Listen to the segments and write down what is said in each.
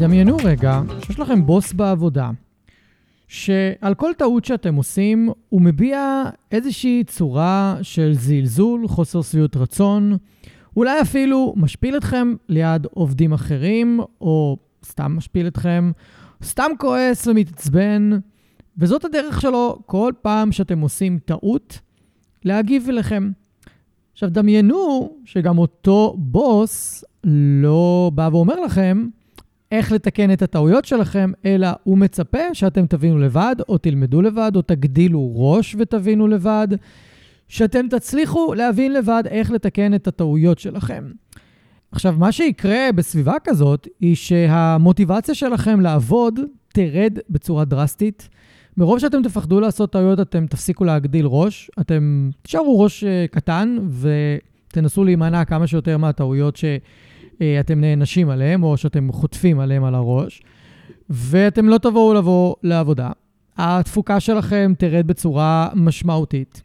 דמיינו רגע שיש לכם בוס בעבודה, שעל כל טעות שאתם עושים, הוא מביע איזושהי צורה של זלזול, חוסר שביעות רצון, אולי אפילו משפיל אתכם ליד עובדים אחרים, או סתם משפיל אתכם, סתם כועס ומתעצבן, וזאת הדרך שלו כל פעם שאתם עושים טעות, להגיב אליכם. עכשיו, דמיינו שגם אותו בוס לא בא ואומר לכם, איך לתקן את הטעויות שלכם, אלא הוא מצפה שאתם תבינו לבד, או תלמדו לבד, או תגדילו ראש ותבינו לבד, שאתם תצליחו להבין לבד איך לתקן את הטעויות שלכם. עכשיו, מה שיקרה בסביבה כזאת, היא שהמוטיבציה שלכם לעבוד תרד בצורה דרסטית. מרוב שאתם תפחדו לעשות טעויות, אתם תפסיקו להגדיל ראש, אתם תשארו ראש אה, קטן ותנסו להימנע כמה שיותר מהטעויות ש... אה, אתם נענשים עליהם, או שאתם חוטפים עליהם על הראש, ואתם לא תבואו לבוא לעבודה. התפוקה שלכם תרד בצורה משמעותית,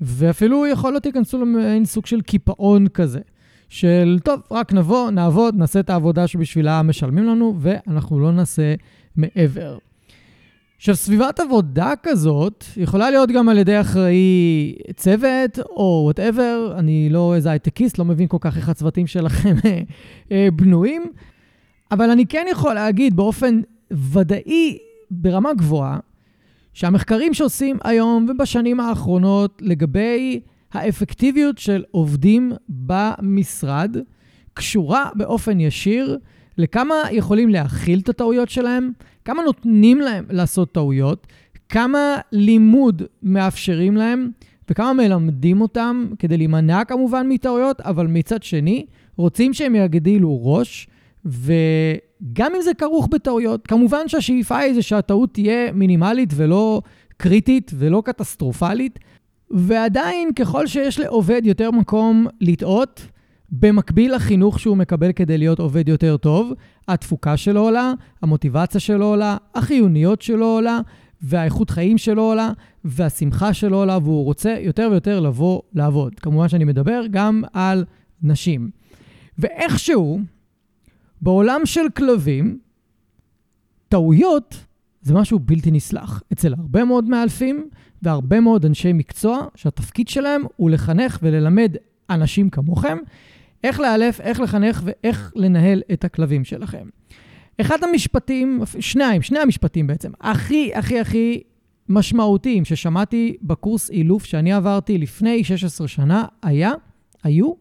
ואפילו יכול להיות תיכנסו למעין סוג של קיפאון כזה. של, טוב, רק נבוא, נעבוד, נעשה את העבודה שבשבילה משלמים לנו, ואנחנו לא נעשה מעבר. עכשיו, סביבת עבודה כזאת יכולה להיות גם על ידי אחראי צוות או whatever, אני לא איזה הייטקיסט, לא מבין כל כך איך הצוותים שלכם אה, אה, בנויים, אבל אני כן יכול להגיד באופן ודאי, ברמה גבוהה, שהמחקרים שעושים היום ובשנים האחרונות לגבי האפקטיביות של עובדים במשרד, קשורה באופן ישיר לכמה יכולים להכיל את הטעויות שלהם, כמה נותנים להם לעשות טעויות, כמה לימוד מאפשרים להם וכמה מלמדים אותם כדי להימנע כמובן מטעויות, אבל מצד שני, רוצים שהם יגדילו ראש, וגם אם זה כרוך בטעויות, כמובן שהשאיפה היא זה שהטעות תהיה מינימלית ולא קריטית ולא קטסטרופלית, ועדיין, ככל שיש לעובד יותר מקום לטעות, במקביל לחינוך שהוא מקבל כדי להיות עובד יותר טוב, התפוקה שלו עולה, המוטיבציה שלו עולה, החיוניות שלו עולה, והאיכות חיים שלו עולה, והשמחה שלו עולה, והוא רוצה יותר ויותר לבוא לעבוד. כמובן שאני מדבר גם על נשים. ואיכשהו, בעולם של כלבים, טעויות זה משהו בלתי נסלח. אצל הרבה מאוד מאלפים והרבה מאוד אנשי מקצוע, שהתפקיד שלהם הוא לחנך וללמד אנשים כמוכם איך לאלף, איך לחנך ואיך לנהל את הכלבים שלכם. אחד המשפטים, שניים, שני המשפטים בעצם, הכי הכי הכי משמעותיים ששמעתי בקורס אילוף שאני עברתי לפני 16 שנה, היה, היו,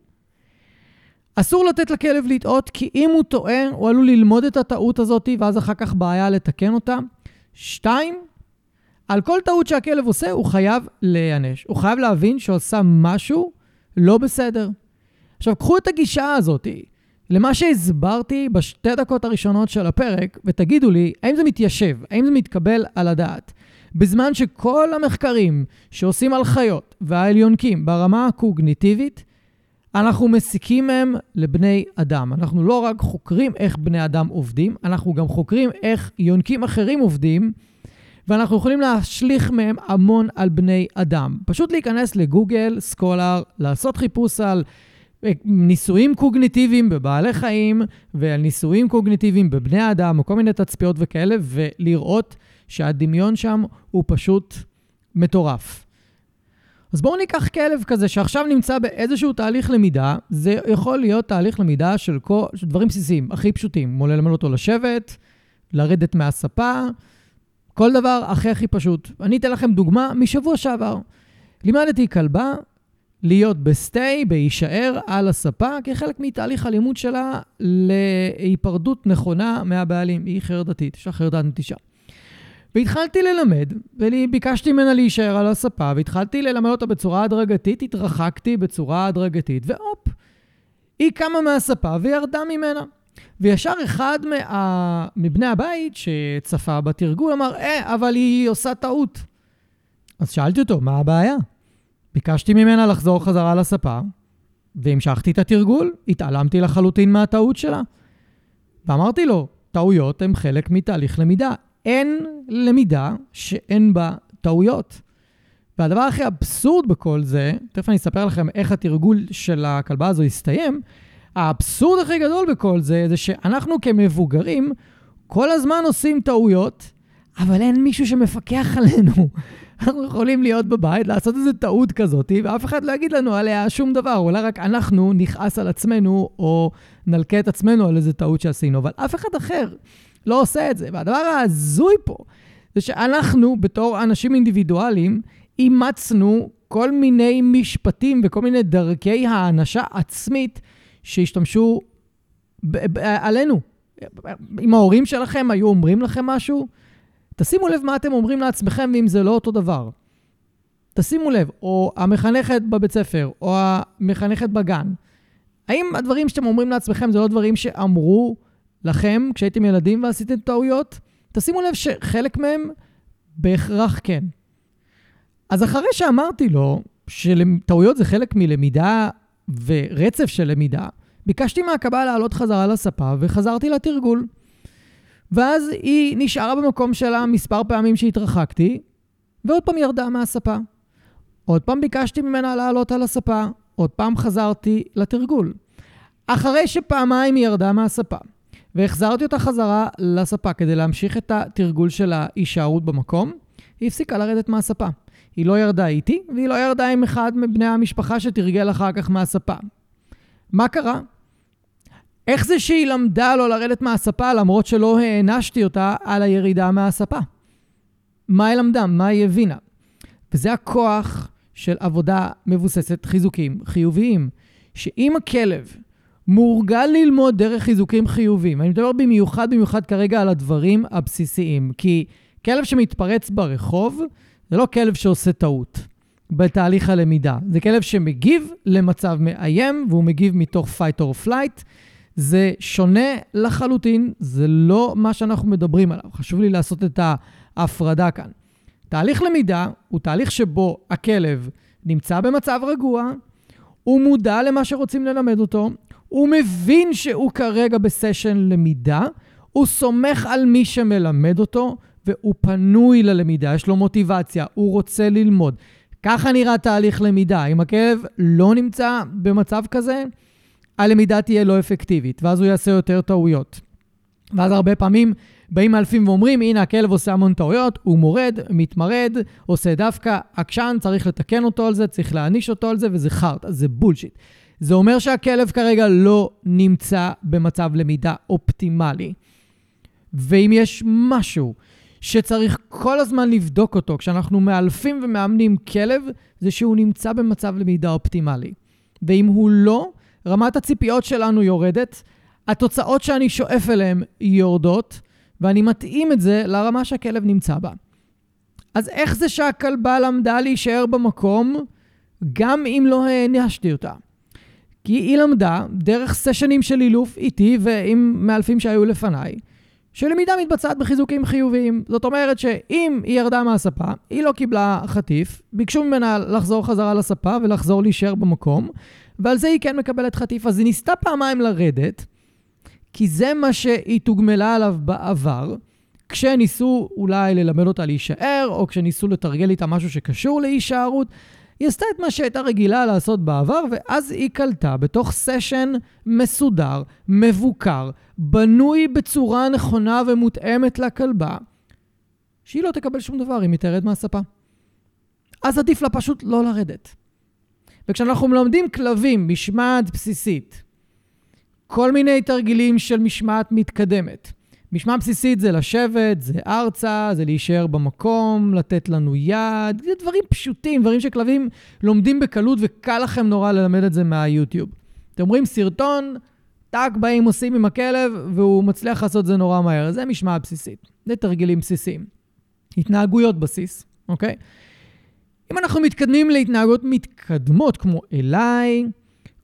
אסור לתת לכלב לטעות, כי אם הוא טועה, הוא עלול ללמוד את הטעות הזאת, ואז אחר כך בעיה לתקן אותה. שתיים, על כל טעות שהכלב עושה, הוא חייב להיענש. הוא חייב להבין שעושה משהו לא בסדר. עכשיו, קחו את הגישה הזאת למה שהסברתי בשתי דקות הראשונות של הפרק, ותגידו לי, האם זה מתיישב? האם זה מתקבל על הדעת? בזמן שכל המחקרים שעושים על חיות ועל יונקים ברמה הקוגניטיבית, אנחנו מסיקים מהם לבני אדם. אנחנו לא רק חוקרים איך בני אדם עובדים, אנחנו גם חוקרים איך יונקים אחרים עובדים, ואנחנו יכולים להשליך מהם המון על בני אדם. פשוט להיכנס לגוגל, סקולר, לעשות חיפוש על ניסויים קוגניטיביים בבעלי חיים ועל ניסויים קוגניטיביים בבני אדם, או כל מיני תצפיות וכאלה, ולראות שהדמיון שם הוא פשוט מטורף. אז בואו ניקח כלב כזה שעכשיו נמצא באיזשהו תהליך למידה, זה יכול להיות תהליך למידה של, כל, של דברים בסיסיים, הכי פשוטים, כמו ללמד אותו לשבת, לרדת מהספה, כל דבר הכי הכי פשוט. אני אתן לכם דוגמה משבוע שעבר. לימדתי כלבה להיות בסטי, בהישאר על הספה, כחלק מתהליך הלימוד שלה להיפרדות נכונה מהבעלים. היא חרדתית, יש לה חרדת נטישה. והתחלתי ללמד, וביקשתי ממנה להישאר על הספה, והתחלתי ללמד אותה בצורה הדרגתית, התרחקתי בצורה הדרגתית, והופ, היא קמה מהספה וירדה ממנה. וישר אחד מה... מבני הבית שצפה בתרגול אמר, אה, אבל היא עושה טעות. אז שאלתי אותו, מה הבעיה? ביקשתי ממנה לחזור חזרה לספה, והמשכתי את התרגול, התעלמתי לחלוטין מהטעות שלה. ואמרתי לו, טעויות הן חלק מתהליך למידה. אין למידה שאין בה טעויות. והדבר הכי אבסורד בכל זה, תכף אני אספר לכם איך התרגול של הכלבה הזו הסתיים, האבסורד הכי גדול בכל זה, זה שאנחנו כמבוגרים כל הזמן עושים טעויות, אבל אין מישהו שמפקח עלינו. אנחנו יכולים להיות בבית, לעשות איזו טעות כזאת, ואף אחד לא יגיד לנו עליה שום דבר, אולי רק אנחנו נכעס על עצמנו, או נלקה את עצמנו על איזו טעות שעשינו, אבל אף אחד אחר לא עושה את זה. והדבר ההזוי פה, זה שאנחנו, בתור אנשים אינדיבידואליים, אימצנו כל מיני משפטים וכל מיני דרכי האנשה עצמית שהשתמשו עלינו. אם ההורים שלכם היו אומרים לכם משהו, תשימו לב מה אתם אומרים לעצמכם ואם זה לא אותו דבר. תשימו לב, או המחנכת בבית ספר, או המחנכת בגן. האם הדברים שאתם אומרים לעצמכם זה לא דברים שאמרו לכם כשהייתם ילדים ועשיתם טעויות? תשימו לב שחלק מהם בהכרח כן. אז אחרי שאמרתי לו שטעויות זה חלק מלמידה ורצף של למידה, ביקשתי מהקב"א לעלות חזרה לספה וחזרתי לתרגול. ואז היא נשארה במקום שלה מספר פעמים שהתרחקתי, ועוד פעם ירדה מהספה. עוד פעם ביקשתי ממנה לעלות על הספה, עוד פעם חזרתי לתרגול. אחרי שפעמיים היא ירדה מהספה, והחזרתי אותה חזרה לספה כדי להמשיך את התרגול של ההישארות במקום, היא הפסיקה לרדת מהספה. היא לא ירדה איתי, והיא לא ירדה עם אחד מבני המשפחה שתרגל אחר כך מהספה. מה קרה? איך זה שהיא למדה לא לרדת מהספה למרות שלא הענשתי אותה על הירידה מהספה? מה היא למדה? מה היא הבינה? וזה הכוח של עבודה מבוססת חיזוקים חיוביים. שאם הכלב מורגל ללמוד דרך חיזוקים חיוביים, אני מדבר במיוחד במיוחד כרגע על הדברים הבסיסיים, כי כלב שמתפרץ ברחוב זה לא כלב שעושה טעות בתהליך הלמידה, זה כלב שמגיב למצב מאיים והוא מגיב מתוך fight or flight. זה שונה לחלוטין, זה לא מה שאנחנו מדברים עליו. חשוב לי לעשות את ההפרדה כאן. תהליך למידה הוא תהליך שבו הכלב נמצא במצב רגוע, הוא מודע למה שרוצים ללמד אותו, הוא מבין שהוא כרגע בסשן למידה, הוא סומך על מי שמלמד אותו, והוא פנוי ללמידה, יש לו מוטיבציה, הוא רוצה ללמוד. ככה נראה תהליך למידה. אם הכלב לא נמצא במצב כזה, הלמידה תהיה לא אפקטיבית, ואז הוא יעשה יותר טעויות. ואז הרבה פעמים באים מאלפים ואומרים, הנה הכלב עושה המון טעויות, הוא מורד, מתמרד, עושה דווקא עקשן, צריך לתקן אותו על זה, צריך להעניש אותו על זה, וזה חרטא, זה בולשיט. זה אומר שהכלב כרגע לא נמצא במצב למידה אופטימלי. ואם יש משהו שצריך כל הזמן לבדוק אותו כשאנחנו מאלפים ומאמנים כלב, זה שהוא נמצא במצב למידה אופטימלי. ואם הוא לא, רמת הציפיות שלנו יורדת, התוצאות שאני שואף אליהן יורדות, ואני מתאים את זה לרמה שהכלב נמצא בה. אז איך זה שהכלבה למדה להישאר במקום, גם אם לא הענשתי אותה? כי היא למדה דרך סשנים של אילוף איתי ועם מאלפים שהיו לפניי, שלמידה מתבצעת בחיזוקים חיוביים. זאת אומרת שאם היא ירדה מהספה, היא לא קיבלה חטיף, ביקשו ממנה לחזור חזרה לספה ולחזור להישאר במקום, ועל זה היא כן מקבלת חטיף. אז היא ניסתה פעמיים לרדת, כי זה מה שהיא תוגמלה עליו בעבר, כשניסו אולי ללמד אותה להישאר, או כשניסו לתרגל איתה משהו שקשור להישארות. היא עשתה את מה שהייתה רגילה לעשות בעבר, ואז היא קלטה בתוך סשן מסודר, מבוקר, בנוי בצורה נכונה ומותאמת לכלבה, שהיא לא תקבל שום דבר אם היא תרד מהספה. אז עדיף לה פשוט לא לרדת. וכשאנחנו מלמדים כלבים משמעת בסיסית, כל מיני תרגילים של משמעת מתקדמת. משמעת בסיסית זה לשבת, זה ארצה, זה להישאר במקום, לתת לנו יד, זה דברים פשוטים, דברים שכלבים לומדים בקלות וקל לכם נורא ללמד את זה מהיוטיוב. אתם רואים סרטון, טאק באים עושים עם הכלב, והוא מצליח לעשות זה נורא מהר. זה משמעת בסיסית, זה תרגילים בסיסיים. התנהגויות בסיס, אוקיי? אם אנחנו מתקדמים להתנהגויות מתקדמות, כמו אליי,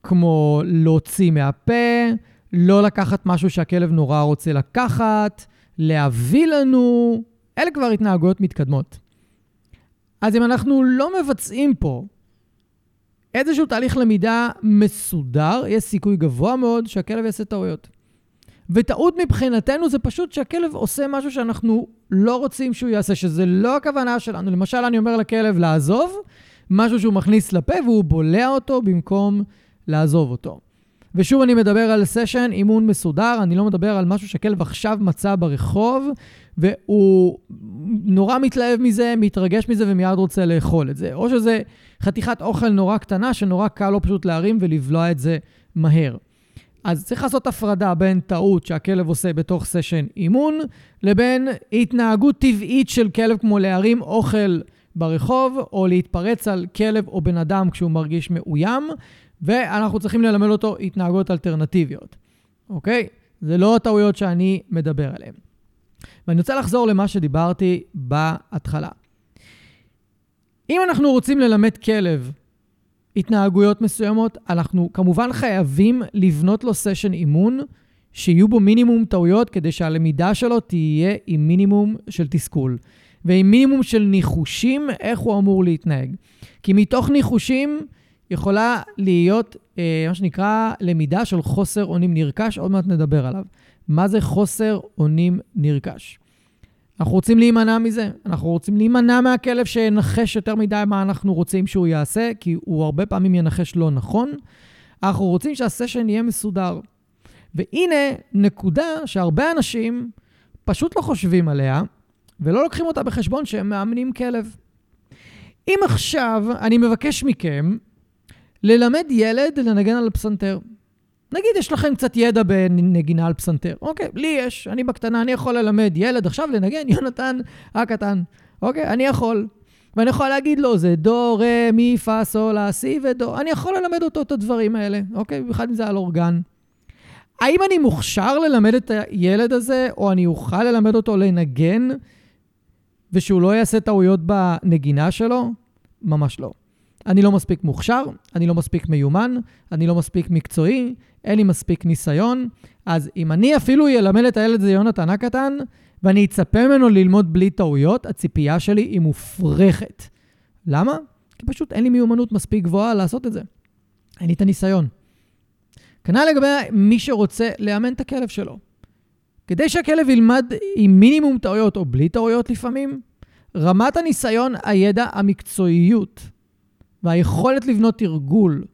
כמו להוציא מהפה, לא לקחת משהו שהכלב נורא רוצה לקחת, להביא לנו, אלה כבר התנהגויות מתקדמות. אז אם אנחנו לא מבצעים פה איזשהו תהליך למידה מסודר, יש סיכוי גבוה מאוד שהכלב יעשה טעויות. וטעות מבחינתנו זה פשוט שהכלב עושה משהו שאנחנו לא רוצים שהוא יעשה, שזה לא הכוונה שלנו. למשל, אני אומר לכלב לעזוב, משהו שהוא מכניס לפה והוא בולע אותו במקום לעזוב אותו. ושוב אני מדבר על סשן אימון מסודר, אני לא מדבר על משהו שכלב עכשיו מצא ברחוב, והוא נורא מתלהב מזה, מתרגש מזה ומיד רוצה לאכול את זה. או שזה חתיכת אוכל נורא קטנה, שנורא קל לו פשוט להרים ולבלוע את זה מהר. אז צריך לעשות הפרדה בין טעות שהכלב עושה בתוך סשן אימון, לבין התנהגות טבעית של כלב כמו להרים אוכל ברחוב, או להתפרץ על כלב או בן אדם כשהוא מרגיש מאוים, ואנחנו צריכים ללמד אותו התנהגויות אלטרנטיביות, אוקיי? זה לא הטעויות שאני מדבר עליהן. ואני רוצה לחזור למה שדיברתי בהתחלה. אם אנחנו רוצים ללמד כלב התנהגויות מסוימות, אנחנו כמובן חייבים לבנות לו סשן אימון שיהיו בו מינימום טעויות כדי שהלמידה שלו תהיה עם מינימום של תסכול. ועם מינימום של ניחושים איך הוא אמור להתנהג. כי מתוך ניחושים יכולה להיות אה, מה שנקרא למידה של חוסר אונים נרכש, עוד מעט נדבר עליו. מה זה חוסר אונים נרכש? אנחנו רוצים להימנע מזה, אנחנו רוצים להימנע מהכלב שינחש יותר מדי מה אנחנו רוצים שהוא יעשה, כי הוא הרבה פעמים ינחש לא נכון. אנחנו רוצים שהסשן יהיה מסודר. והנה נקודה שהרבה אנשים פשוט לא חושבים עליה, ולא לוקחים אותה בחשבון שהם מאמנים כלב. אם עכשיו אני מבקש מכם ללמד ילד לנגן על פסנתר. נגיד יש לכם קצת ידע בנגינה על פסנתר. אוקיי, לי יש, אני בקטנה, אני יכול ללמד ילד עכשיו לנגן, יונתן הקטן. אוקיי, אני יכול. ואני יכול להגיד לו, זה דו, רה, מי, פה, סול, סי ודו. אני יכול ללמד אותו את הדברים האלה, אוקיי? במיוחד אם זה על אורגן. האם אני מוכשר ללמד את הילד הזה, או אני אוכל ללמד אותו לנגן, ושהוא לא יעשה טעויות בנגינה שלו? ממש לא. אני לא מספיק מוכשר, אני לא מספיק מיומן, אני לא מספיק מקצועי, אין לי מספיק ניסיון. אז אם אני אפילו אלמד את הילד הזה יונתן הקטן, ואני אצפה ממנו ללמוד בלי טעויות, הציפייה שלי היא מופרכת. למה? כי פשוט אין לי מיומנות מספיק גבוהה לעשות את זה. אין לי את הניסיון. כנ"ל לגבי מי שרוצה לאמן את הכלב שלו. כדי שהכלב ילמד עם מינימום טעויות או בלי טעויות לפעמים, רמת הניסיון, הידע, המקצועיות והיכולת לבנות תרגול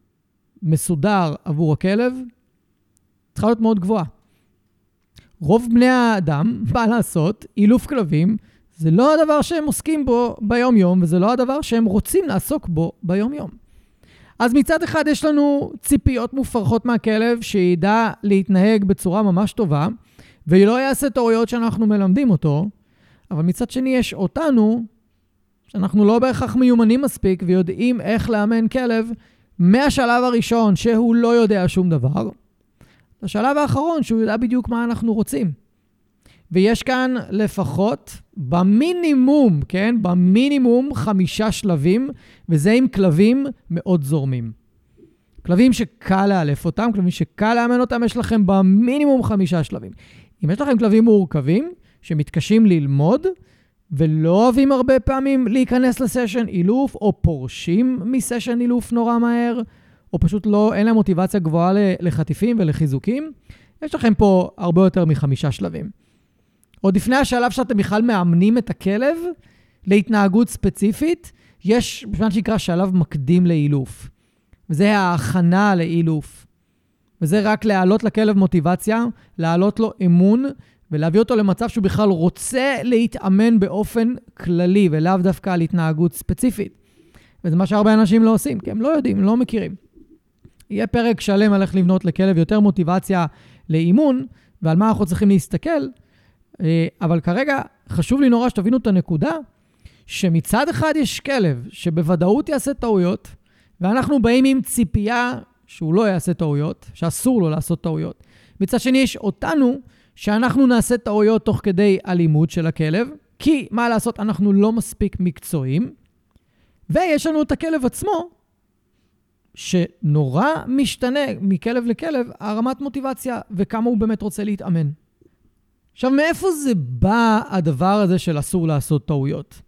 מסודר עבור הכלב צריכה להיות מאוד גבוהה. רוב בני האדם, מה לעשות, אילוף כלבים, זה לא הדבר שהם עוסקים בו ביום-יום, וזה לא הדבר שהם רוצים לעסוק בו ביום-יום. אז מצד אחד יש לנו ציפיות מופרכות מהכלב, שידע להתנהג בצורה ממש טובה, ולא יעשה טעויות שאנחנו מלמדים אותו, אבל מצד שני יש אותנו, שאנחנו לא בהכרח מיומנים מספיק ויודעים איך לאמן כלב מהשלב הראשון שהוא לא יודע שום דבר, לשלב האחרון שהוא יודע בדיוק מה אנחנו רוצים. ויש כאן לפחות, במינימום, כן? במינימום חמישה שלבים, וזה עם כלבים מאוד זורמים. כלבים שקל לאלף אותם, כלבים שקל לאמן אותם, יש לכם במינימום חמישה שלבים. אם יש לכם כלבים מורכבים, שמתקשים ללמוד, ולא אוהבים הרבה פעמים להיכנס לסשן אילוף, או פורשים מסשן אילוף נורא מהר, או פשוט לא, אין להם מוטיבציה גבוהה לחטיפים ולחיזוקים, יש לכם פה הרבה יותר מחמישה שלבים. עוד לפני השלב שאתם בכלל מאמנים את הכלב להתנהגות ספציפית, יש מה שנקרא שלב מקדים לאילוף. וזה ההכנה לאילוף. וזה רק להעלות לכלב מוטיבציה, להעלות לו אמון ולהביא אותו למצב שהוא בכלל רוצה להתאמן באופן כללי, ולאו דווקא על התנהגות ספציפית. וזה מה שהרבה אנשים לא עושים, כי הם לא יודעים, לא מכירים. יהיה פרק שלם על איך לבנות לכלב יותר מוטיבציה לאימון, ועל מה אנחנו צריכים להסתכל, אה, אבל כרגע חשוב לי נורא שתבינו את הנקודה, שמצד אחד יש כלב שבוודאות יעשה טעויות, ואנחנו באים עם ציפייה שהוא לא יעשה טעויות, שאסור לו לעשות טעויות. מצד שני, יש אותנו, שאנחנו נעשה טעויות תוך כדי אלימות של הכלב, כי מה לעשות, אנחנו לא מספיק מקצועיים, ויש לנו את הכלב עצמו, שנורא משתנה מכלב לכלב הרמת מוטיבציה וכמה הוא באמת רוצה להתאמן. עכשיו, מאיפה זה בא הדבר הזה של אסור לעשות טעויות?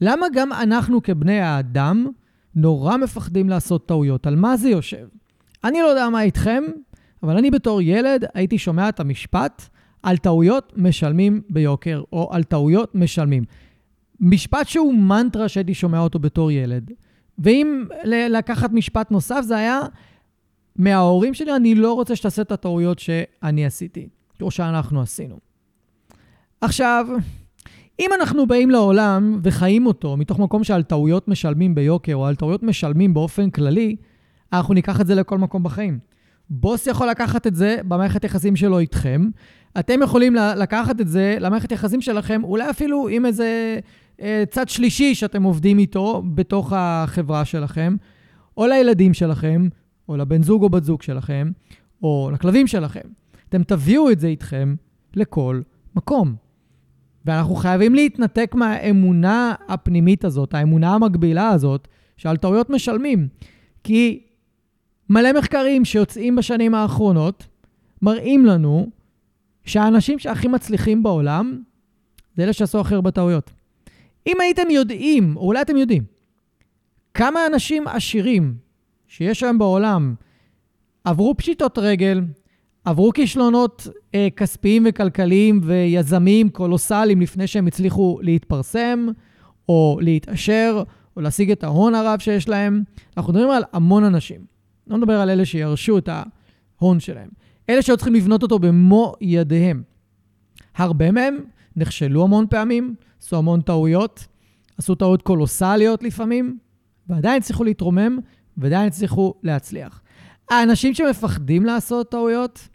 למה גם אנחנו כבני האדם נורא מפחדים לעשות טעויות? על מה זה יושב? אני לא יודע מה איתכם, אבל אני בתור ילד הייתי שומע את המשפט, על טעויות משלמים ביוקר, או על טעויות משלמים. משפט שהוא מנטרה שהייתי שומע אותו בתור ילד. ואם לקחת משפט נוסף, זה היה מההורים שלי, אני לא רוצה שתעשה את הטעויות שאני עשיתי, או שאנחנו עשינו. עכשיו, אם אנחנו באים לעולם וחיים אותו מתוך מקום שעל טעויות משלמים ביוקר, או על טעויות משלמים באופן כללי, אנחנו ניקח את זה לכל מקום בחיים. בוס יכול לקחת את זה במערכת יחסים שלו איתכם. אתם יכולים לקחת את זה למערכת יחסים שלכם, אולי אפילו עם איזה אה, צד שלישי שאתם עובדים איתו בתוך החברה שלכם, או לילדים שלכם, או לבן זוג או בת זוג שלכם, או לכלבים שלכם. אתם תביאו את זה איתכם לכל מקום. ואנחנו חייבים להתנתק מהאמונה הפנימית הזאת, האמונה המקבילה הזאת, שעל טעויות משלמים. כי מלא מחקרים שיוצאים בשנים האחרונות מראים לנו שהאנשים שהכי מצליחים בעולם זה אלה שעשו הכי הרבה טעויות. אם הייתם יודעים, או אולי אתם יודעים, כמה אנשים עשירים שיש היום בעולם עברו פשיטות רגל, עברו כישלונות אה, כספיים וכלכליים ויזמיים קולוסליים לפני שהם הצליחו להתפרסם, או להתעשר, או להשיג את ההון הרב שיש להם. אנחנו מדברים על המון אנשים. לא מדבר על אלה שירשו את ההון שלהם. אלה שהיו צריכים לבנות אותו במו ידיהם. הרבה מהם נכשלו המון פעמים, עשו המון טעויות, עשו טעויות קולוסליות לפעמים, ועדיין הצליחו להתרומם, ועדיין הצליחו להצליח. האנשים שמפחדים לעשות טעויות,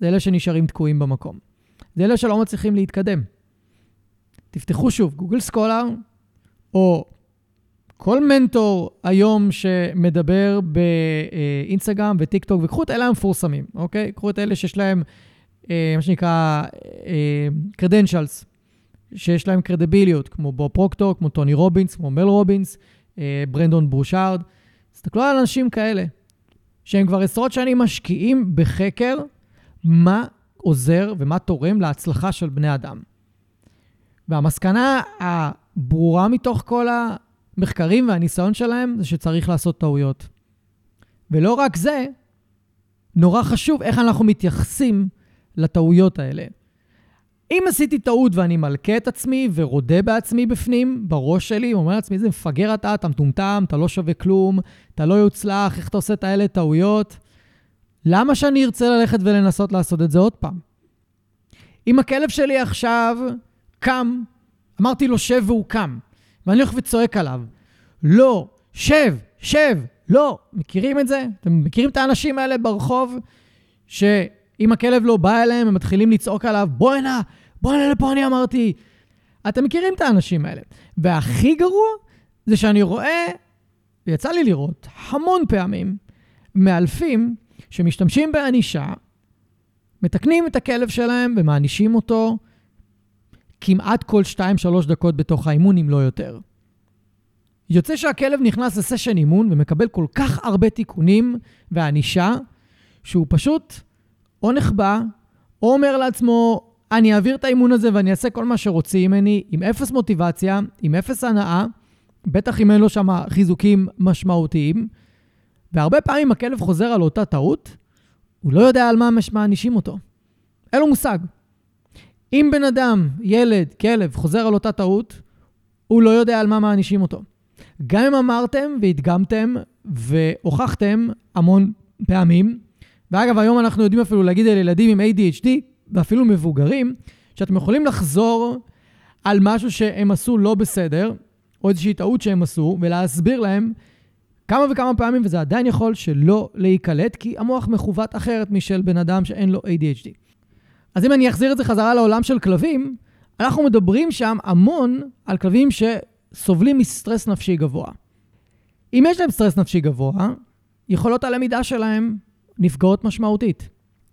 זה אלה שנשארים תקועים במקום. זה אלה שלא מצליחים להתקדם. תפתחו שוב, גוגל סקולר, או כל מנטור היום שמדבר באינסטגרם וטיק טוק, וקחו את אלה המפורסמים, אוקיי? קחו את אלה שיש להם, אה, מה שנקרא, קרדנשלס, אה, שיש להם קרדיביליות, כמו בו פרוקטור, כמו טוני רובינס, כמו מל רובינס, אה, ברנדון ברושארד. תסתכלו על אנשים כאלה, שהם כבר עשרות שנים משקיעים בחקר מה עוזר ומה תורם להצלחה של בני אדם. והמסקנה הברורה מתוך כל המחקרים והניסיון שלהם זה שצריך לעשות טעויות. ולא רק זה, נורא חשוב איך אנחנו מתייחסים לטעויות האלה. אם עשיתי טעות ואני מלכה את עצמי ורודה בעצמי בפנים, בראש שלי, אומר לעצמי, איזה מפגר אתה, אתה מטומטם, אתה לא שווה כלום, אתה לא יוצלח, איך אתה עושה את האלה טעויות? למה שאני ארצה ללכת ולנסות לעשות את זה עוד פעם? אם הכלב שלי עכשיו קם, אמרתי לו שב והוא קם, ואני הולך וצועק עליו, לא, שב, שב, לא. מכירים את זה? אתם מכירים את האנשים האלה ברחוב, שאם הכלב לא בא אליהם, הם מתחילים לצעוק עליו, בוא הנה, בוא הנה לפה, אני אמרתי. אתם מכירים את האנשים האלה. והכי גרוע זה שאני רואה, ויצא לי לראות המון פעמים, מאלפים שמשתמשים בענישה, מתקנים את הכלב שלהם ומענישים אותו כמעט כל 2-3 דקות בתוך האימון, אם לא יותר. יוצא שהכלב נכנס לסשן אימון ומקבל כל כך הרבה תיקונים וענישה, שהוא פשוט או נחבא, או אומר לעצמו, אני אעביר את האימון הזה ואני אעשה כל מה שרוצים ממני, עם אפס מוטיבציה, עם אפס הנאה, בטח אם אין לו שם חיזוקים משמעותיים, והרבה פעמים הכלב חוזר על אותה טעות, הוא לא יודע על מה מענישים אותו. אין לו מושג. אם בן אדם, ילד, כלב, חוזר על אותה טעות, הוא לא יודע על מה מענישים אותו. גם אם אמרתם והדגמתם והוכחתם המון פעמים, ואגב, היום אנחנו יודעים אפילו להגיד על ילדים עם ADHD, ואפילו מבוגרים, שאתם יכולים לחזור על משהו שהם עשו לא בסדר, או איזושהי טעות שהם עשו, ולהסביר להם כמה וכמה פעמים, וזה עדיין יכול שלא להיקלט, כי המוח מכוות אחרת משל בן אדם שאין לו ADHD. אז אם אני אחזיר את זה חזרה לעולם של כלבים, אנחנו מדברים שם המון על כלבים שסובלים מסטרס נפשי גבוה. אם יש להם סטרס נפשי גבוה, יכולות הלמידה שלהם נפגעות משמעותית.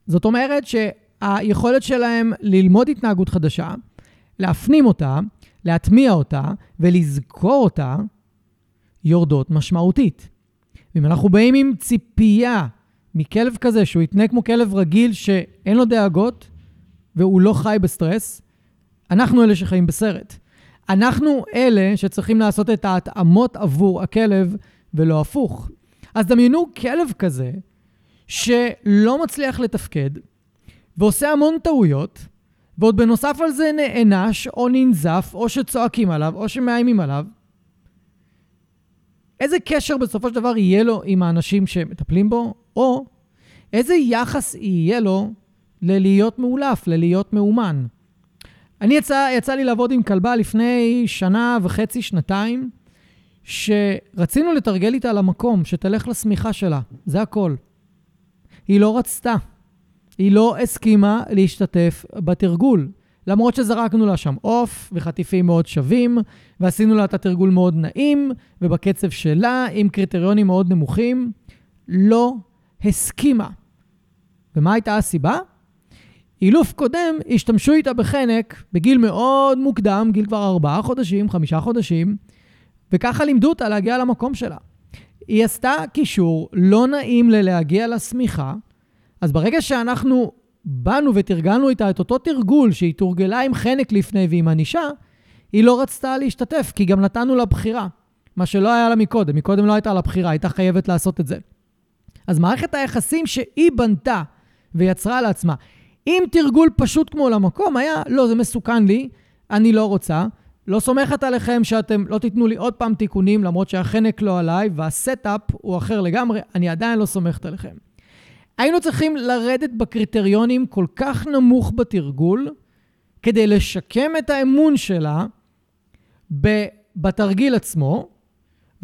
זאת אומרת שהיכולת שלהם ללמוד התנהגות חדשה, להפנים אותה, להטמיע אותה ולזכור אותה, יורדות משמעותית. ואם אנחנו באים עם ציפייה מכלב כזה, שהוא יתנה כמו כלב רגיל שאין לו דאגות והוא לא חי בסטרס, אנחנו אלה שחיים בסרט. אנחנו אלה שצריכים לעשות את ההתאמות עבור הכלב ולא הפוך. אז דמיינו כלב כזה שלא מצליח לתפקד ועושה המון טעויות, ועוד בנוסף על זה נענש או ננזף או שצועקים עליו או שמאיימים עליו. איזה קשר בסופו של דבר יהיה לו עם האנשים שמטפלים בו, או איזה יחס יהיה לו ללהיות מאולף, ללהיות מאומן. אני יצא, יצא לי לעבוד עם כלבה לפני שנה וחצי, שנתיים, שרצינו לתרגל איתה למקום, שתלך לשמיכה שלה, זה הכל. היא לא רצתה. היא לא הסכימה להשתתף בתרגול. למרות שזרקנו לה שם עוף וחטיפים מאוד שווים, ועשינו לה את התרגול מאוד נעים, ובקצב שלה, עם קריטריונים מאוד נמוכים, לא הסכימה. ומה הייתה הסיבה? אילוף קודם, השתמשו איתה בחנק בגיל מאוד מוקדם, גיל כבר ארבעה חודשים, חמישה חודשים, וככה לימדו אותה להגיע למקום שלה. היא עשתה קישור לא נעים ללהגיע לשמיכה, אז ברגע שאנחנו באנו ותרגלנו איתה את אותו תרגול שהיא תורגלה עם חנק לפני ועם ענישה, היא לא רצתה להשתתף, כי גם נתנו לה בחירה. מה שלא היה לה מקודם, מקודם לא הייתה לה בחירה, הייתה חייבת לעשות את זה. אז מערכת היחסים שהיא בנתה ויצרה לעצמה, עם תרגול פשוט כמו למקום, היה, לא, זה מסוכן לי, אני לא רוצה, לא סומכת עליכם שאתם לא תיתנו לי עוד פעם תיקונים, למרות שהחנק לא עליי וה setup הוא אחר לגמרי, אני עדיין לא סומכת עליכם. היינו צריכים לרדת בקריטריונים כל כך נמוך בתרגול, כדי לשקם את האמון שלה בתרגיל עצמו,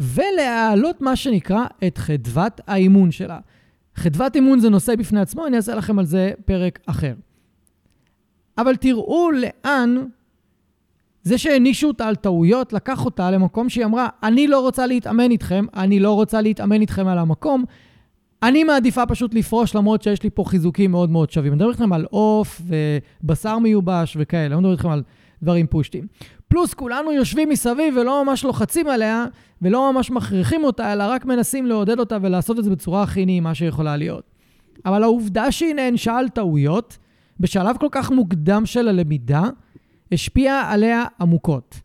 ולהעלות מה שנקרא את חדוות האימון שלה. חדוות אימון זה נושא בפני עצמו, אני אעשה לכם על זה פרק אחר. אבל תראו לאן זה שהענישו אותה על טעויות, לקח אותה למקום שהיא אמרה, אני לא רוצה להתאמן איתכם, אני לא רוצה להתאמן איתכם על המקום, אני מעדיפה פשוט לפרוש, למרות שיש לי פה חיזוקים מאוד מאוד שווים. אני מדבר איתכם על עוף ובשר מיובש וכאלה, אני מדבר איתכם על דברים פושטים. פלוס כולנו יושבים מסביב ולא ממש לוחצים עליה, ולא ממש מכריחים אותה, אלא רק מנסים לעודד אותה ולעשות את זה בצורה הכי נעימה שיכולה להיות. אבל העובדה שהיא נענשה על טעויות, בשלב כל כך מוקדם של הלמידה, השפיעה עליה עמוקות.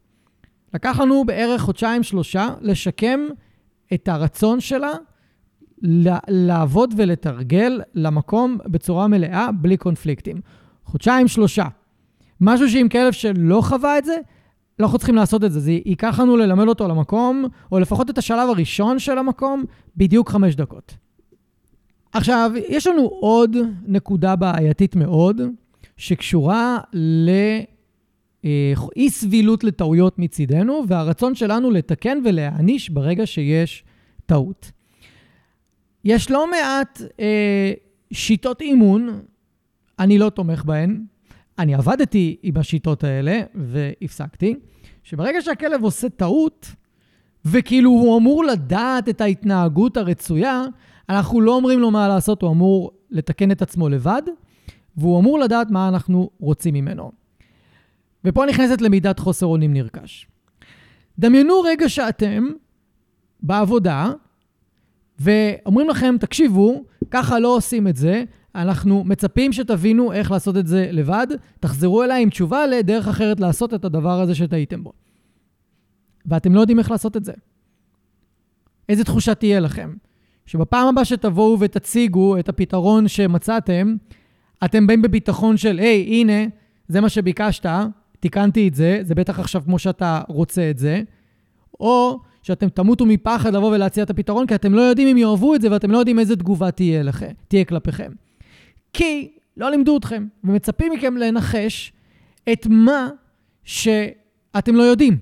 לקח לנו בערך חודשיים-שלושה לשקם את הרצון שלה לעבוד ולתרגל למקום בצורה מלאה, בלי קונפליקטים. חודשיים-שלושה. משהו שעם כלב שלא חווה את זה, אנחנו צריכים לעשות את זה. זה ייקח לנו ללמד אותו למקום, או לפחות את השלב הראשון של המקום, בדיוק חמש דקות. עכשיו, יש לנו עוד נקודה בעייתית מאוד, שקשורה לאי סבילות לטעויות מצידנו, והרצון שלנו לתקן ולהעניש ברגע שיש טעות. יש לא מעט אה, שיטות אימון, אני לא תומך בהן. אני עבדתי עם השיטות האלה והפסקתי, שברגע שהכלב עושה טעות, וכאילו הוא אמור לדעת את ההתנהגות הרצויה, אנחנו לא אומרים לו מה לעשות, הוא אמור לתקן את עצמו לבד, והוא אמור לדעת מה אנחנו רוצים ממנו. ופה נכנסת למידת חוסר אונים נרכש. דמיינו רגע שאתם בעבודה, ואומרים לכם, תקשיבו, ככה לא עושים את זה, אנחנו מצפים שתבינו איך לעשות את זה לבד, תחזרו אליי עם תשובה לדרך אחרת לעשות את הדבר הזה שטעיתם בו. ואתם לא יודעים איך לעשות את זה. איזה תחושה תהיה לכם? שבפעם הבאה שתבואו ותציגו את הפתרון שמצאתם, אתם באים בביטחון של, היי, hey, הנה, זה מה שביקשת, תיקנתי את זה, זה בטח עכשיו כמו שאתה רוצה את זה, או שאתם תמותו מפחד לבוא ולהציע את הפתרון, כי אתם לא יודעים אם יאהבו את זה ואתם לא יודעים איזה תגובה תהיה, לכם, תהיה כלפיכם. כי לא לימדו אתכם, ומצפים מכם לנחש את מה שאתם לא יודעים.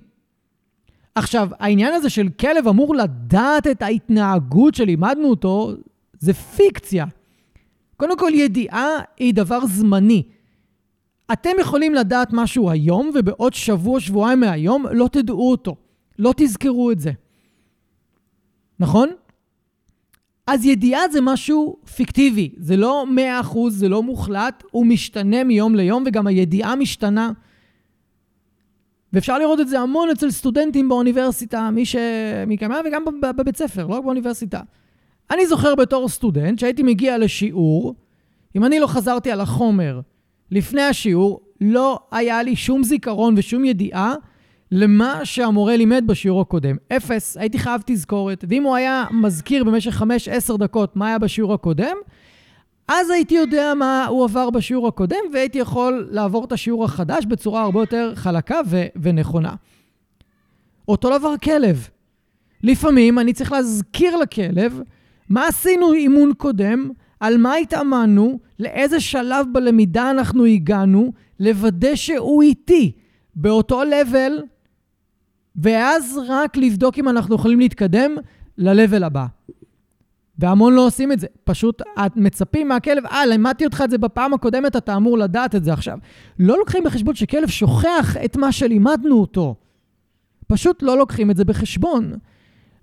עכשיו, העניין הזה של כלב אמור לדעת את ההתנהגות שלימדנו אותו, זה פיקציה. קודם כל, ידיעה היא דבר זמני. אתם יכולים לדעת משהו היום, ובעוד שבוע, שבועיים מהיום, לא תדעו אותו. לא תזכרו את זה. נכון? אז ידיעה זה משהו פיקטיבי, זה לא 100%, זה לא מוחלט, הוא משתנה מיום ליום, וגם הידיעה משתנה. ואפשר לראות את זה המון אצל סטודנטים באוניברסיטה, מי ש... מכמה וגם בבית ספר, לא רק באוניברסיטה. אני זוכר בתור סטודנט שהייתי מגיע לשיעור, אם אני לא חזרתי על החומר לפני השיעור, לא היה לי שום זיכרון ושום ידיעה למה שהמורה לימד בשיעור הקודם. אפס, הייתי חייב תזכורת. ואם הוא היה מזכיר במשך 5-10 דקות מה היה בשיעור הקודם, אז הייתי יודע מה הוא עבר בשיעור הקודם, והייתי יכול לעבור את השיעור החדש בצורה הרבה יותר חלקה ו- ונכונה. אותו דבר כלב. לפעמים אני צריך להזכיר לכלב מה עשינו אימון קודם, על מה התאמנו, לאיזה שלב בלמידה אנחנו הגענו, לוודא שהוא איתי באותו level, ואז רק לבדוק אם אנחנו יכולים להתקדם ל-level הבא. והמון לא עושים את זה. פשוט את מצפים מהכלב, אה, לימדתי אותך את זה בפעם הקודמת, אתה אמור לדעת את זה עכשיו. לא לוקחים בחשבון שכלב שוכח את מה שלימדנו אותו. פשוט לא לוקחים את זה בחשבון.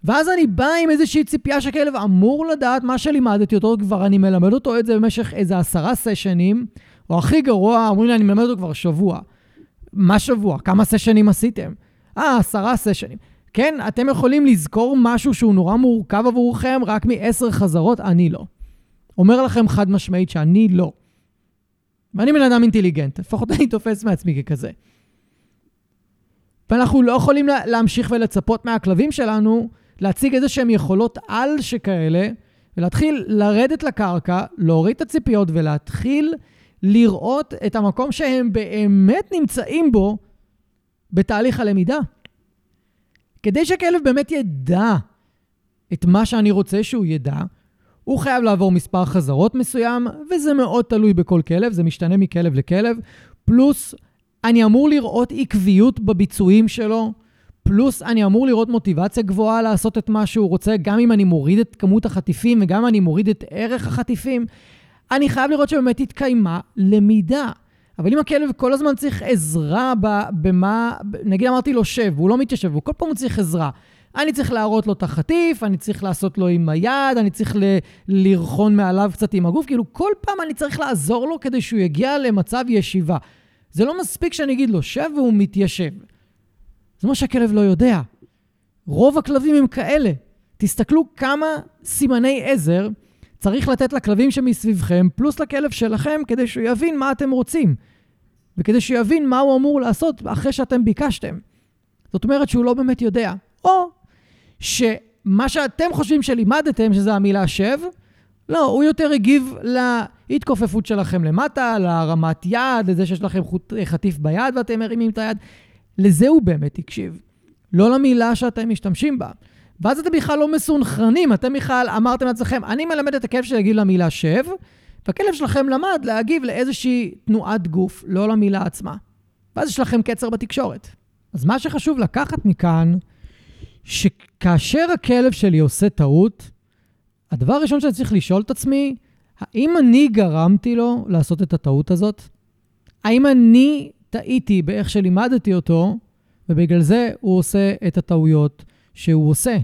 ואז אני בא עם איזושהי ציפייה שכלב אמור לדעת מה שלימדתי אותו, כבר אני מלמד אותו את זה במשך איזה עשרה סשנים, או הכי גרוע, אומרים לי, אני מלמד אותו כבר שבוע. מה שבוע? כמה סשנים עשיתם? אה, עשרה סשנים. כן, אתם יכולים לזכור משהו שהוא נורא מורכב עבורכם רק מעשר חזרות, אני לא. אומר לכם חד משמעית שאני לא. ואני בן אדם אינטליגנט, לפחות אני תופס מעצמי ככזה. ואנחנו לא יכולים להמשיך ולצפות מהכלבים שלנו להציג איזה שהם יכולות על שכאלה, ולהתחיל לרדת לקרקע, להוריד את הציפיות ולהתחיל לראות את המקום שהם באמת נמצאים בו בתהליך הלמידה. כדי שהכלב באמת ידע את מה שאני רוצה שהוא ידע, הוא חייב לעבור מספר חזרות מסוים, וזה מאוד תלוי בכל כלב, זה משתנה מכלב לכלב, פלוס אני אמור לראות עקביות בביצועים שלו, פלוס אני אמור לראות מוטיבציה גבוהה לעשות את מה שהוא רוצה, גם אם אני מוריד את כמות החטיפים וגם אם אני מוריד את ערך החטיפים. אני חייב לראות שבאמת התקיימה למידה. אבל אם הכלב כל הזמן צריך עזרה במה, נגיד אמרתי לו שב, והוא לא מתיישב, והוא כל פעם הוא צריך עזרה. אני צריך להראות לו את החטיף, אני צריך לעשות לו עם היד, אני צריך ל- לרחון מעליו קצת עם הגוף, כאילו כל פעם אני צריך לעזור לו כדי שהוא יגיע למצב ישיבה. זה לא מספיק שאני אגיד לו שב והוא מתיישב. זה מה שהכלב לא יודע. רוב הכלבים הם כאלה. תסתכלו כמה סימני עזר צריך לתת לכלבים שמסביבכם, פלוס לכלב שלכם, כדי שהוא יבין מה אתם רוצים. וכדי שהוא יבין מה הוא אמור לעשות אחרי שאתם ביקשתם. זאת אומרת שהוא לא באמת יודע. או שמה שאתם חושבים שלימדתם, שזה המילה שב, לא, הוא יותר הגיב להתכופפות שלכם למטה, להרמת יד, לזה שיש לכם חטיף ביד ואתם מרימים את היד. לזה הוא באמת הקשיב. לא למילה שאתם משתמשים בה. ואז אתם בכלל לא מסונכרנים, אתם בכלל אמרתם לעצמכם, אני מלמד את הכלב שלי להגיב למילה שב, והכלב שלכם למד להגיב לאיזושהי תנועת גוף, לא למילה עצמה. ואז יש לכם קצר בתקשורת. אז מה שחשוב לקחת מכאן, שכאשר הכלב שלי עושה טעות, הדבר הראשון שאני צריך לשאול את עצמי, האם אני גרמתי לו לעשות את הטעות הזאת? האם אני טעיתי באיך שלימדתי אותו, ובגלל זה הוא עושה את הטעויות שהוא עושה.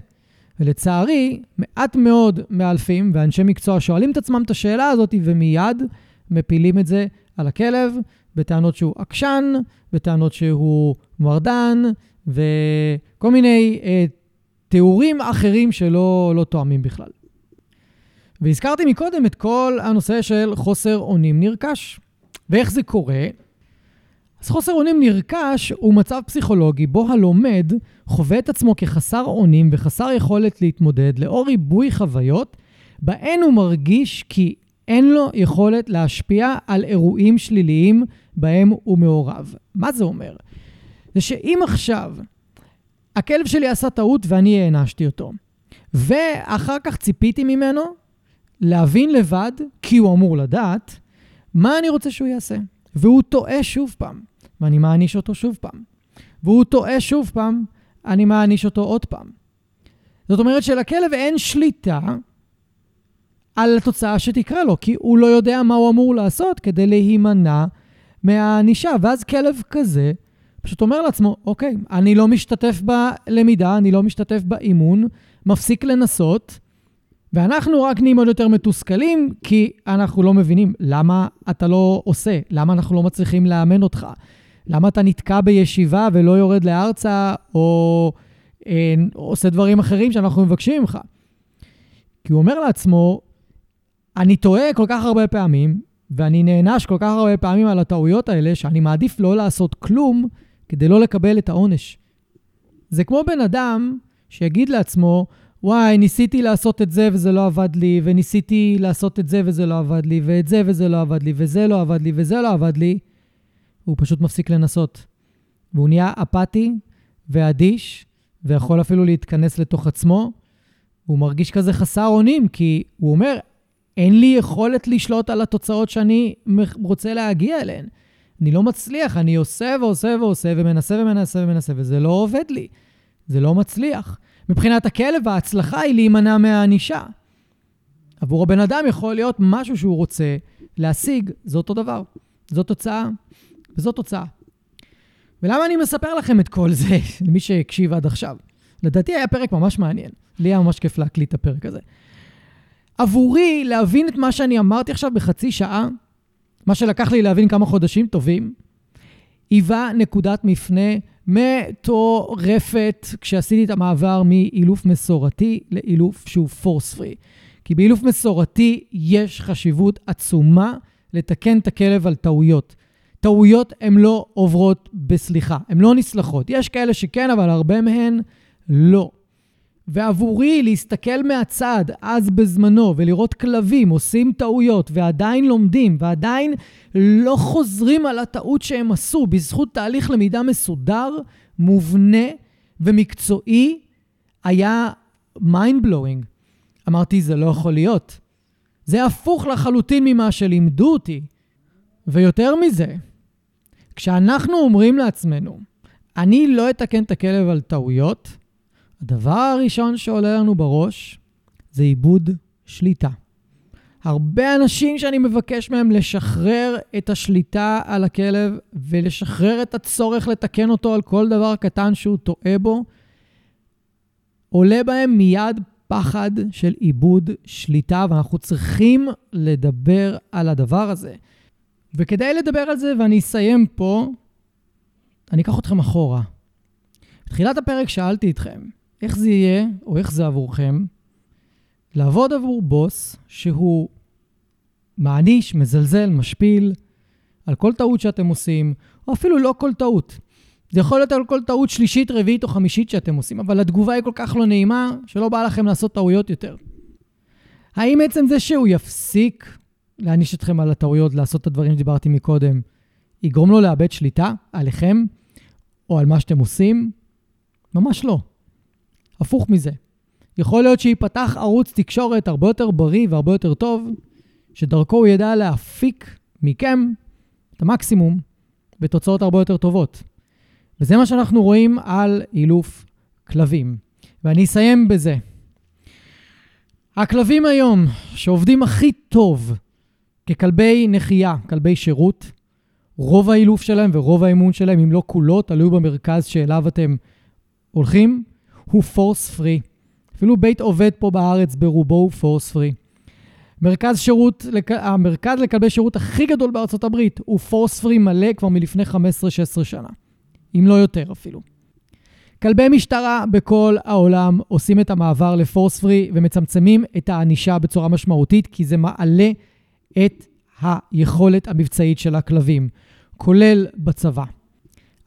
ולצערי, מעט מאוד מאלפים ואנשי מקצוע שואלים את עצמם את השאלה הזאת ומיד מפילים את זה על הכלב בטענות שהוא עקשן, בטענות שהוא מרדן וכל מיני אה, תיאורים אחרים שלא לא תואמים בכלל. והזכרתי מקודם את כל הנושא של חוסר אונים נרכש. ואיך זה קורה? אז חוסר אונים נרכש הוא מצב פסיכולוגי בו הלומד חווה את עצמו כחסר אונים וחסר יכולת להתמודד לאור ריבוי חוויות, בהן הוא מרגיש כי אין לו יכולת להשפיע על אירועים שליליים בהם הוא מעורב. מה זה אומר? זה שאם עכשיו הכלב שלי עשה טעות ואני הענשתי אותו, ואחר כך ציפיתי ממנו להבין לבד, כי הוא אמור לדעת, מה אני רוצה שהוא יעשה. והוא טועה שוב פעם. ואני מעניש אותו שוב פעם. והוא טועה שוב פעם, אני מעניש אותו עוד פעם. זאת אומרת שלכלב אין שליטה על התוצאה שתקרה לו, כי הוא לא יודע מה הוא אמור לעשות כדי להימנע מהענישה. ואז כלב כזה פשוט אומר לעצמו, אוקיי, אני לא משתתף בלמידה, אני לא משתתף באימון, מפסיק לנסות, ואנחנו רק נהיים עוד יותר מתוסכלים, כי אנחנו לא מבינים למה אתה לא עושה, למה אנחנו לא מצליחים לאמן אותך, למה אתה נתקע בישיבה ולא יורד לארצה, או אה, עושה דברים אחרים שאנחנו מבקשים ממך. כי הוא אומר לעצמו, אני טועה כל כך הרבה פעמים, ואני נענש כל כך הרבה פעמים על הטעויות האלה, שאני מעדיף לא לעשות כלום כדי לא לקבל את העונש. זה כמו בן אדם שיגיד לעצמו, וואי, ניסיתי לעשות את זה וזה לא עבד לי, וניסיתי לעשות את זה וזה לא עבד לי, ואת זה וזה לא עבד לי, וזה לא עבד לי, וזה לא עבד לי, הוא פשוט מפסיק לנסות. והוא נהיה אפאתי ואדיש, ויכול אפילו להתכנס לתוך עצמו. הוא מרגיש כזה חסר אונים, כי הוא אומר, אין לי יכולת לשלוט על התוצאות שאני רוצה להגיע אליהן. אני לא מצליח, אני עושה ועושה ועושה ומנסה ומנסה ומנסה, וזה לא עובד לי. זה לא מצליח. מבחינת הכלב, ההצלחה היא להימנע מהענישה. עבור הבן אדם יכול להיות משהו שהוא רוצה להשיג, זה אותו דבר. זו תוצאה, וזו תוצאה. ולמה אני מספר לכם את כל זה, למי שהקשיב עד עכשיו? לדעתי היה פרק ממש מעניין. לי היה ממש כיף להקליט את הפרק הזה. עבורי, להבין את מה שאני אמרתי עכשיו בחצי שעה, מה שלקח לי להבין כמה חודשים טובים, היווה נקודת מפנה מטורפת כשעשיתי את המעבר מאילוף מסורתי לאילוף שהוא פורס פרי. כי באילוף מסורתי יש חשיבות עצומה לתקן את הכלב על טעויות. טעויות הן לא עוברות בסליחה, הן לא נסלחות. יש כאלה שכן, אבל הרבה מהן לא. ועבורי להסתכל מהצד, אז בזמנו, ולראות כלבים עושים טעויות ועדיין לומדים ועדיין לא חוזרים על הטעות שהם עשו בזכות תהליך למידה מסודר, מובנה ומקצועי, היה mind blowing. אמרתי, זה לא יכול להיות. זה הפוך לחלוטין ממה שלימדו אותי. ויותר מזה, כשאנחנו אומרים לעצמנו, אני לא אתקן את הכלב על טעויות, הדבר הראשון שעולה לנו בראש זה עיבוד שליטה. הרבה אנשים שאני מבקש מהם לשחרר את השליטה על הכלב ולשחרר את הצורך לתקן אותו על כל דבר קטן שהוא טועה בו, עולה בהם מיד פחד של עיבוד שליטה, ואנחנו צריכים לדבר על הדבר הזה. וכדי לדבר על זה, ואני אסיים פה, אני אקח אתכם אחורה. בתחילת הפרק שאלתי אתכם, איך זה יהיה, או איך זה עבורכם, לעבוד עבור בוס שהוא מעניש, מזלזל, משפיל, על כל טעות שאתם עושים, או אפילו לא כל טעות. זה יכול להיות על כל טעות שלישית, רביעית או חמישית שאתם עושים, אבל התגובה היא כל כך לא נעימה, שלא בא לכם לעשות טעויות יותר. האם עצם זה שהוא יפסיק להעניש אתכם על הטעויות, לעשות את הדברים שדיברתי מקודם, יגרום לו לאבד שליטה עליכם או על מה שאתם עושים? ממש לא. הפוך מזה. יכול להיות שייפתח ערוץ תקשורת הרבה יותר בריא והרבה יותר טוב, שדרכו הוא ידע להפיק מכם את המקסימום בתוצאות הרבה יותר טובות. וזה מה שאנחנו רואים על אילוף כלבים. ואני אסיים בזה. הכלבים היום שעובדים הכי טוב ככלבי נחייה, כלבי שירות, רוב האילוף שלהם ורוב האימון שלהם, אם לא כולו, תלוי במרכז שאליו אתם הולכים, הוא פורס פרי. אפילו בית עובד פה בארץ ברובו הוא פורס פרי. מרכז שירות, המרכז לכלבי שירות הכי גדול בארצות הברית הוא פורס פרי מלא כבר מלפני 15-16 שנה, אם לא יותר אפילו. כלבי משטרה בכל העולם עושים את המעבר לפורס פרי ומצמצמים את הענישה בצורה משמעותית, כי זה מעלה את היכולת המבצעית של הכלבים, כולל בצבא.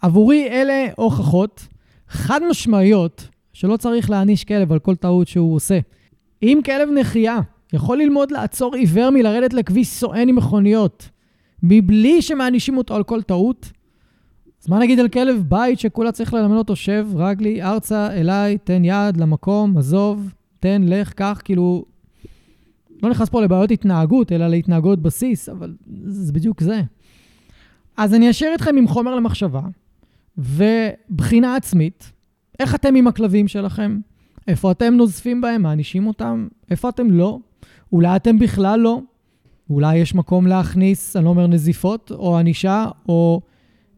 עבורי אלה הוכחות חד משמעיות שלא צריך להעניש כלב על כל טעות שהוא עושה. אם כלב נחייה יכול ללמוד לעצור עיוור מלרדת לכביש סואן עם מכוניות, מבלי שמענישים אותו על כל טעות, אז מה נגיד על כלב בית שכולה צריך ללמד אותו, שב, רגלי, ארצה, אליי, תן יד למקום, עזוב, תן, לך, קח, כאילו... לא נכנס פה לבעיות התנהגות, אלא להתנהגות בסיס, אבל זה בדיוק זה. אז אני אשאיר אתכם עם חומר למחשבה ובחינה עצמית, איך אתם עם הכלבים שלכם? איפה אתם נוזפים בהם, מענישים אותם? איפה אתם לא? אולי אתם בכלל לא? אולי יש מקום להכניס, אני לא אומר נזיפות, או ענישה, או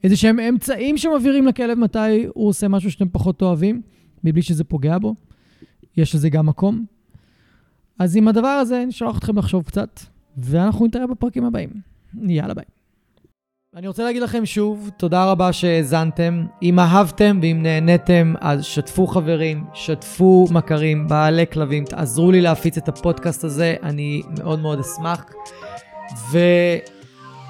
איזה שהם אמצעים שמבהירים לכלב מתי הוא עושה משהו שאתם פחות אוהבים, מבלי שזה פוגע בו. יש לזה גם מקום. אז עם הדבר הזה, נשלח אתכם לחשוב קצת, ואנחנו נתראה בפרקים הבאים. יאללה ביי. אני רוצה להגיד לכם שוב, תודה רבה שהאזנתם. אם אהבתם ואם נהניתם, אז שתפו חברים, שתפו מכרים, בעלי כלבים, תעזרו לי להפיץ את הפודקאסט הזה, אני מאוד מאוד אשמח.